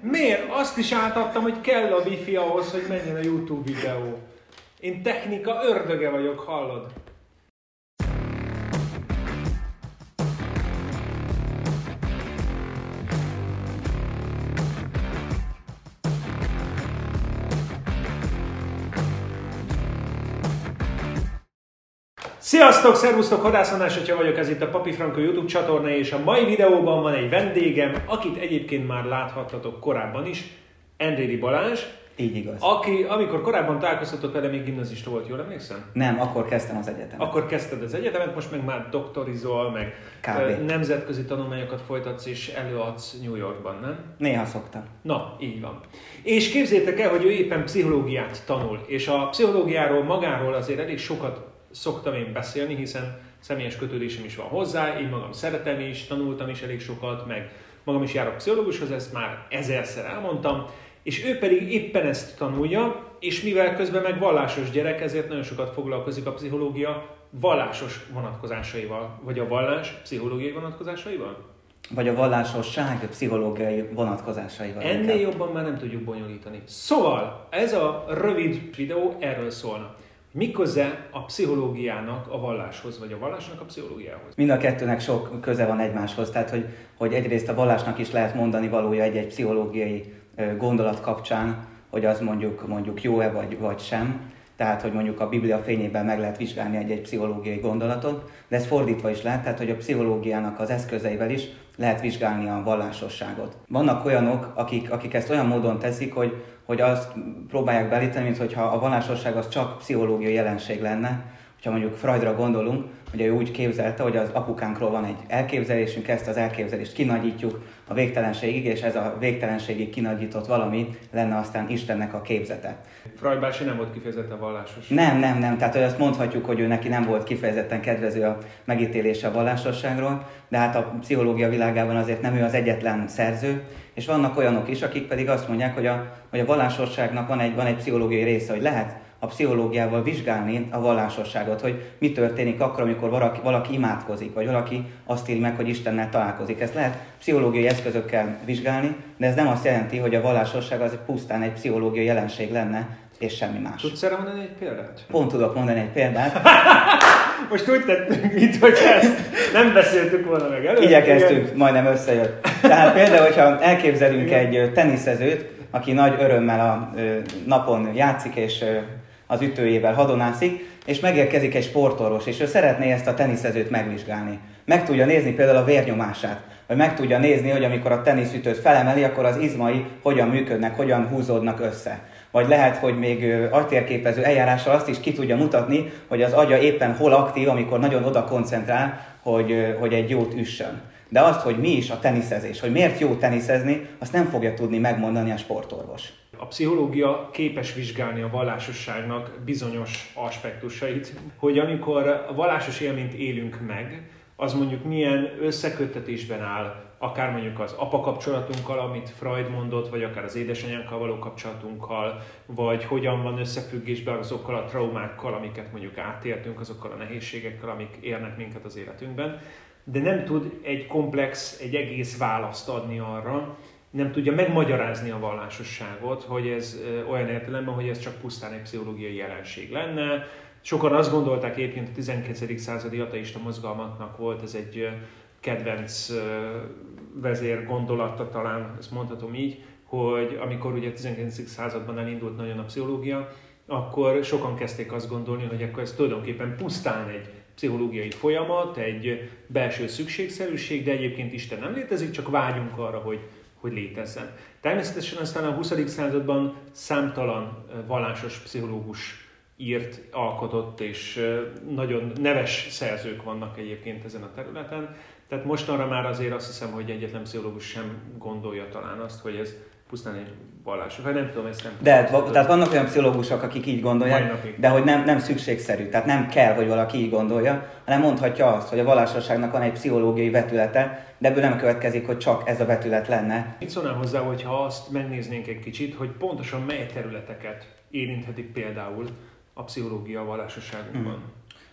Miért? Azt is átadtam, hogy kell a wifi ahhoz, hogy menjen a YouTube videó. Én technika ördöge vagyok, hallod? Sziasztok, szervusztok, Hadászanás hogyha vagyok, ez itt a Papi Franco YouTube csatorna, és a mai videóban van egy vendégem, akit egyébként már láthattatok korábban is, Endrédi Balázs, Így igaz. aki, amikor korábban találkoztatok vele, még gimnazista volt, jól emlékszem? Nem, akkor kezdtem az egyetemet. Akkor kezdted az egyetemet, most meg már doktorizol, meg Kb. nemzetközi tanulmányokat folytatsz és előadsz New Yorkban, nem? Néha szoktam. Na, így van. És képzétek el, hogy ő éppen pszichológiát tanul, és a pszichológiáról magáról azért elég sokat szoktam én beszélni, hiszen személyes kötődésem is van hozzá, én magam szeretem is, tanultam is elég sokat, meg magam is járok pszichológushoz, ezt már ezerszer elmondtam, és ő pedig éppen ezt tanulja, és mivel közben meg vallásos gyerek, ezért nagyon sokat foglalkozik a pszichológia vallásos vonatkozásaival, vagy a vallás pszichológiai vonatkozásaival? Vagy a vallásosság pszichológiai vonatkozásaival. Ennél inkább. jobban már nem tudjuk bonyolítani. Szóval, ez a rövid videó erről szólna. Mi a pszichológiának a valláshoz, vagy a vallásnak a pszichológiához? Mind a kettőnek sok köze van egymáshoz, tehát hogy, hogy egyrészt a vallásnak is lehet mondani valója egy-egy pszichológiai gondolat kapcsán, hogy az mondjuk, mondjuk jó-e vagy, vagy sem. Tehát, hogy mondjuk a Biblia fényében meg lehet vizsgálni egy-egy pszichológiai gondolatot, de ez fordítva is lehet, tehát hogy a pszichológiának az eszközeivel is lehet vizsgálni a vallásosságot. Vannak olyanok, akik, akik ezt olyan módon teszik, hogy, hogy azt próbálják belíteni, mintha a vallásosság az csak pszichológiai jelenség lenne, hogyha mondjuk Freudra gondolunk, hogy ő úgy képzelte, hogy az apukánkról van egy elképzelésünk, ezt az elképzelést kinagyítjuk a végtelenségig, és ez a végtelenségig kinagyított valami lenne aztán Istennek a képzete. Freud bácsi nem volt kifejezetten vallásos. Nem, nem, nem. Tehát hogy azt mondhatjuk, hogy ő neki nem volt kifejezetten kedvező a megítélése a vallásosságról, de hát a pszichológia világában azért nem ő az egyetlen szerző, és vannak olyanok is, akik pedig azt mondják, hogy a, hogy a vallásosságnak van egy, van egy pszichológiai része, hogy lehet a pszichológiával vizsgálni a vallásosságot, hogy mi történik akkor, amikor valaki, valaki imádkozik, vagy valaki azt írja meg, hogy Istennel találkozik. Ezt lehet pszichológiai eszközökkel vizsgálni, de ez nem azt jelenti, hogy a vallásosság az pusztán egy pszichológiai jelenség lenne, és semmi más. Tudsz erre mondani egy példát? Pont tudok mondani egy példát. Most úgy tettünk, mint hogy ezt nem beszéltük volna meg előtt. Igyekeztünk, majdnem összejött. Tehát például, hogyha elképzelünk egy ö, teniszezőt, aki nagy örömmel a napon játszik, és az ütőjével hadonászik, és megérkezik egy sportorvos, és ő szeretné ezt a teniszezőt megvizsgálni. Meg tudja nézni például a vérnyomását, vagy meg tudja nézni, hogy amikor a teniszütőt felemeli, akkor az izmai hogyan működnek, hogyan húzódnak össze. Vagy lehet, hogy még agytérképező eljárással azt is ki tudja mutatni, hogy az agya éppen hol aktív, amikor nagyon oda koncentrál, hogy, hogy egy jót üssön. De azt, hogy mi is a teniszezés, hogy miért jó teniszezni, azt nem fogja tudni megmondani a sportorvos. A pszichológia képes vizsgálni a vallásosságnak bizonyos aspektusait, hogy amikor a vallásos élményt élünk meg, az mondjuk milyen összeköttetésben áll, akár mondjuk az apa kapcsolatunkkal, amit Freud mondott, vagy akár az édesanyánkkal való kapcsolatunkkal, vagy hogyan van összefüggésben azokkal a traumákkal, amiket mondjuk átértünk, azokkal a nehézségekkel, amik érnek minket az életünkben. De nem tud egy komplex, egy egész választ adni arra, nem tudja megmagyarázni a vallásosságot, hogy ez olyan értelemben, hogy ez csak pusztán egy pszichológiai jelenség lenne. Sokan azt gondolták egyébként a 19. századi ateista mozgalmaknak volt ez egy kedvenc vezér gondolata, talán ezt mondhatom így, hogy amikor ugye a 19. században elindult nagyon a pszichológia, akkor sokan kezdték azt gondolni, hogy akkor ez tulajdonképpen pusztán egy pszichológiai folyamat, egy belső szükségszerűség, de egyébként Isten nem létezik, csak vágyunk arra, hogy, hogy létezzen. Természetesen aztán a 20. században számtalan vallásos pszichológus írt, alkotott, és nagyon neves szerzők vannak egyébként ezen a területen. Tehát mostanra már azért azt hiszem, hogy egyetlen pszichológus sem gondolja talán azt, hogy ez pusztán egy vallásos. Hát nem tudom, ezt nem De tudom. va- tehát vannak olyan pszichológusok, akik így gondolják, de hogy nem, nem szükségszerű, tehát nem kell, hogy valaki így gondolja, hanem mondhatja azt, hogy a vallásosságnak van egy pszichológiai vetülete, de ebből nem következik, hogy csak ez a vetület lenne. Mit szólnál hozzá, hogyha azt megnéznénk egy kicsit, hogy pontosan mely területeket érinthetik például a pszichológia a vallásosságunkban?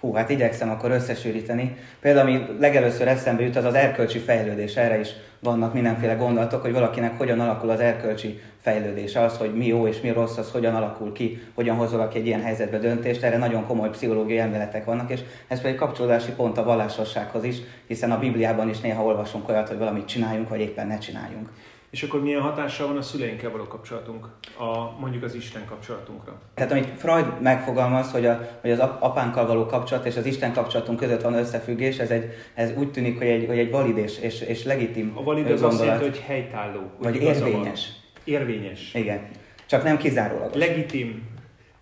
Hú, hát igyekszem akkor összesűríteni. Például, ami legelőször eszembe jut, az az erkölcsi fejlődés. Erre is vannak mindenféle gondolatok, hogy valakinek hogyan alakul az erkölcsi fejlődés. Az, hogy mi jó és mi rossz, az hogyan alakul ki, hogyan hoz valaki egy ilyen helyzetbe döntést. Erre nagyon komoly pszichológiai elméletek vannak, és ez pedig kapcsolódási pont a vallásossághoz is, hiszen a Bibliában is néha olvasunk olyat, hogy valamit csináljunk, vagy éppen ne csináljunk. És akkor milyen hatással van a szüleinkkel való kapcsolatunk, a, mondjuk az Isten kapcsolatunkra? Tehát amit Freud megfogalmaz, hogy, a, hogy az apánkkal való kapcsolat és az Isten kapcsolatunk között van összefüggés, ez, egy, ez úgy tűnik, hogy egy, hogy egy valid és, és, és legitim A valid az azt jelenti, hogy helytálló. Vagy érvényes. Érvényes. Igen. Csak nem kizárólagos. Legitim,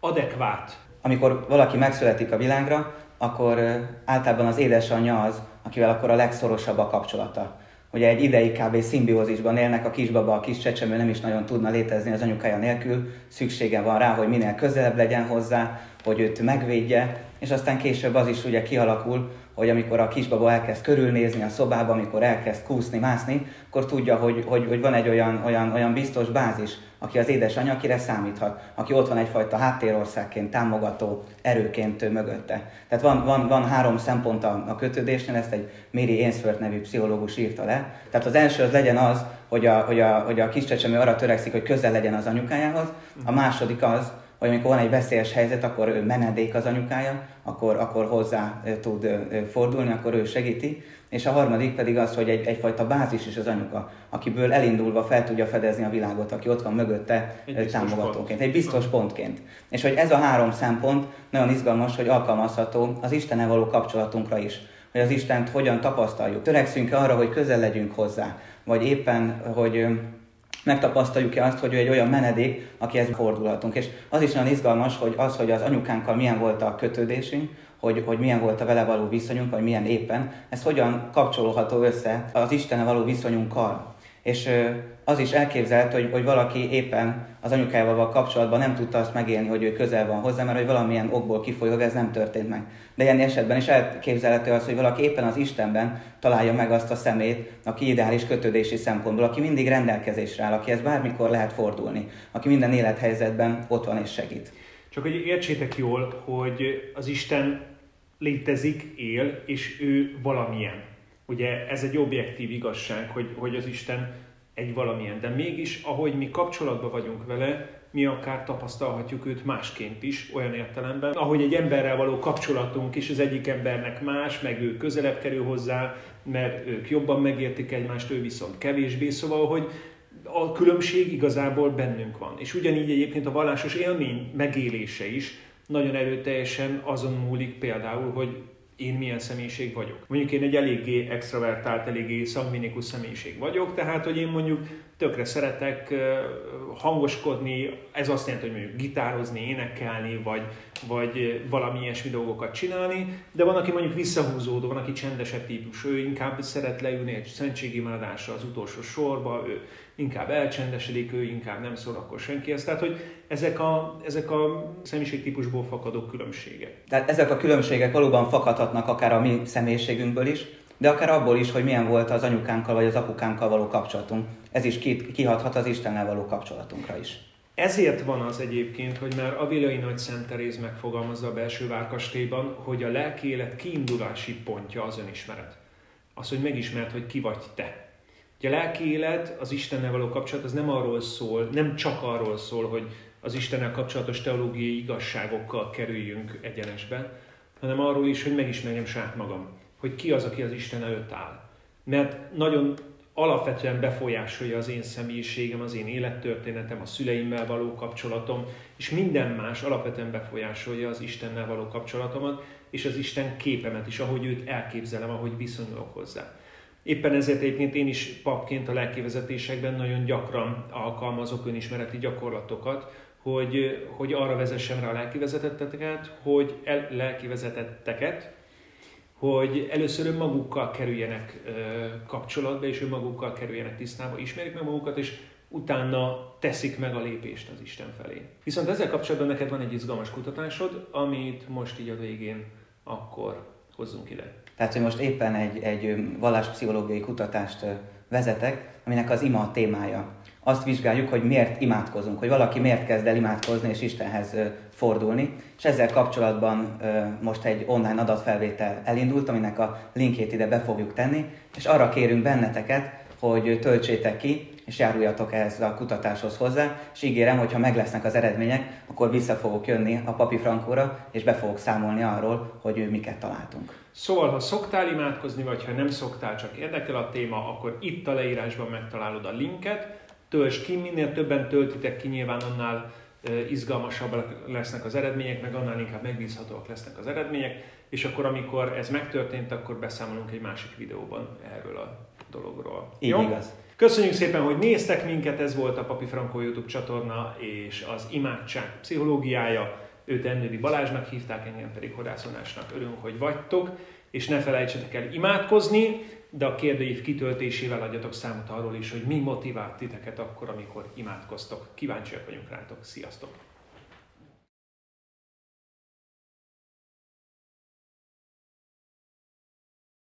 adekvát. Amikor valaki megszületik a világra, akkor általában az édesanyja az, akivel akkor a legszorosabb a kapcsolata ugye egy ideig kb. szimbiózisban élnek, a kisbaba, a kis csecsemő nem is nagyon tudna létezni az anyukája nélkül, szüksége van rá, hogy minél közelebb legyen hozzá, hogy őt megvédje, és aztán később az is ugye kialakul, hogy amikor a kisbaba elkezd körülnézni a szobába, amikor elkezd kúszni, mászni, akkor tudja, hogy, hogy, hogy van egy olyan, olyan, olyan biztos bázis, aki az édesanyja, akire számíthat, aki ott van egyfajta háttérországként, támogató erőként mögötte. Tehát van, van, van három szempont a, a kötődésnél, ezt egy Mary Ainsworth nevű pszichológus írta le. Tehát az első az legyen az, hogy a, hogy a, hogy a kis csecsemő arra törekszik, hogy közel legyen az anyukájához. A második az, hogy amikor van egy veszélyes helyzet, akkor ő menedék az anyukája, akkor, akkor hozzá tud fordulni, akkor ő segíti. És a harmadik pedig az, hogy egy, egyfajta bázis is az anyuka, akiből elindulva fel tudja fedezni a világot, aki ott van mögötte egy támogatóként, pont. egy biztos pontként. És hogy ez a három szempont nagyon izgalmas, hogy alkalmazható az Istennel való kapcsolatunkra is. Hogy az Istent hogyan tapasztaljuk. Törekszünk arra, hogy közel legyünk hozzá, vagy éppen, hogy megtapasztaljuk-e azt, hogy ő egy olyan menedék, akihez fordulhatunk. És az is nagyon izgalmas, hogy az, hogy az anyukánkkal milyen volt a kötődésünk, hogy, hogy milyen volt a vele való viszonyunk, vagy milyen éppen, ez hogyan kapcsolódható össze az Istene való viszonyunkkal. És az is elképzelhető, hogy, hogy valaki éppen az anyukájával kapcsolatban nem tudta azt megélni, hogy ő közel van hozzá, mert hogy valamilyen okból kifolyólag ez nem történt meg. De ilyen esetben is elképzelhető az, hogy valaki éppen az Istenben találja meg azt a szemét, aki ideális kötődési szempontból, aki mindig rendelkezésre áll, akihez bármikor lehet fordulni, aki minden élethelyzetben ott van és segít. Csak hogy értsétek jól, hogy az Isten létezik, él, és ő valamilyen. Ugye ez egy objektív igazság, hogy, hogy az Isten egy valamilyen, de mégis, ahogy mi kapcsolatban vagyunk vele, mi akár tapasztalhatjuk őt másként is, olyan értelemben, ahogy egy emberrel való kapcsolatunk is az egyik embernek más, meg ő közelebb kerül hozzá, mert ők jobban megértik egymást, ő viszont kevésbé, szóval, hogy a különbség igazából bennünk van. És ugyanígy egyébként a vallásos élmény megélése is nagyon erőteljesen azon múlik például, hogy én milyen személyiség vagyok. Mondjuk én egy eléggé extravertált, eléggé szangvinikus személyiség vagyok, tehát hogy én mondjuk tökre szeretek hangoskodni, ez azt jelenti, hogy mondjuk gitározni, énekelni, vagy, vagy valami ilyesmi dolgokat csinálni, de van, aki mondjuk visszahúzódó, van, aki csendesebb típus, ő inkább szeret leülni egy szentségimádásra az utolsó sorba, ő inkább elcsendesedik, ő inkább nem szól akkor senkihez. Tehát, hogy ezek a, ezek a személyiségtípusból fakadó különbségek. Tehát ezek a különbségek valóban fakadhatnak akár a mi személyiségünkből is, de akár abból is, hogy milyen volt az anyukánkkal vagy az apukánkkal való kapcsolatunk. Ez is kihathat az Istennel való kapcsolatunkra is. Ezért van az egyébként, hogy már Avilai Nagy Szent Teréz megfogalmazza a belső várkastélyban, hogy a lelki élet kiindulási pontja az önismeret. Az, hogy megismert, hogy ki vagy te. Ugye a lelki élet, az Istennel való kapcsolat, az nem arról szól, nem csak arról szól, hogy az Istennel kapcsolatos teológiai igazságokkal kerüljünk egyenesbe, hanem arról is, hogy megismerjem saját magam hogy ki az, aki az Isten előtt áll. Mert nagyon alapvetően befolyásolja az én személyiségem, az én élettörténetem, a szüleimmel való kapcsolatom, és minden más alapvetően befolyásolja az Istennel való kapcsolatomat, és az Isten képemet is, ahogy őt elképzelem, ahogy viszonyulok hozzá. Éppen ezért egyébként én is papként a lelkivezetésekben nagyon gyakran alkalmazok önismereti gyakorlatokat, hogy, hogy arra vezessem rá a lelkivezetetteket, hogy el, lelkivezetetteket, hogy először önmagukkal kerüljenek kapcsolatba, és önmagukkal kerüljenek tisztába, ismerik meg magukat, és utána teszik meg a lépést az Isten felé. Viszont ezzel kapcsolatban neked van egy izgalmas kutatásod, amit most így a végén akkor hozzunk ide. Tehát, hogy most éppen egy, egy valláspszichológiai kutatást vezetek, aminek az ima a témája. Azt vizsgáljuk, hogy miért imádkozunk, hogy valaki miért kezd el imádkozni és Istenhez fordulni. És ezzel kapcsolatban most egy online adatfelvétel elindult, aminek a linkjét ide be fogjuk tenni, és arra kérünk benneteket, hogy töltsétek ki, és járuljatok ehhez a kutatáshoz hozzá, és ígérem, hogy ha meg lesznek az eredmények, akkor vissza fogok jönni a Papi Frankóra, és be fogok számolni arról, hogy miket találtunk. Szóval, ha szoktál imádkozni, vagy ha nem szoktál, csak érdekel a téma, akkor itt a leírásban megtalálod a linket, töltsd ki, minél többen töltitek ki, nyilván annál izgalmasabbak lesznek az eredmények, meg annál inkább megbízhatóak lesznek az eredmények, és akkor amikor ez megtörtént, akkor beszámolunk egy másik videóban erről a dologról. Így Jó? igaz. Köszönjük szépen, hogy néztek minket, ez volt a Papi Franco YouTube csatorna és az imádság pszichológiája. Őt Ennődi Balázsnak hívták, engem pedig Hodászonásnak. Örülünk, hogy vagytok, és ne felejtsetek el imádkozni, de a kérdőív kitöltésével adjatok számot arról is, hogy mi motivált titeket akkor, amikor imádkoztok. Kíváncsiak vagyunk rátok. Sziasztok!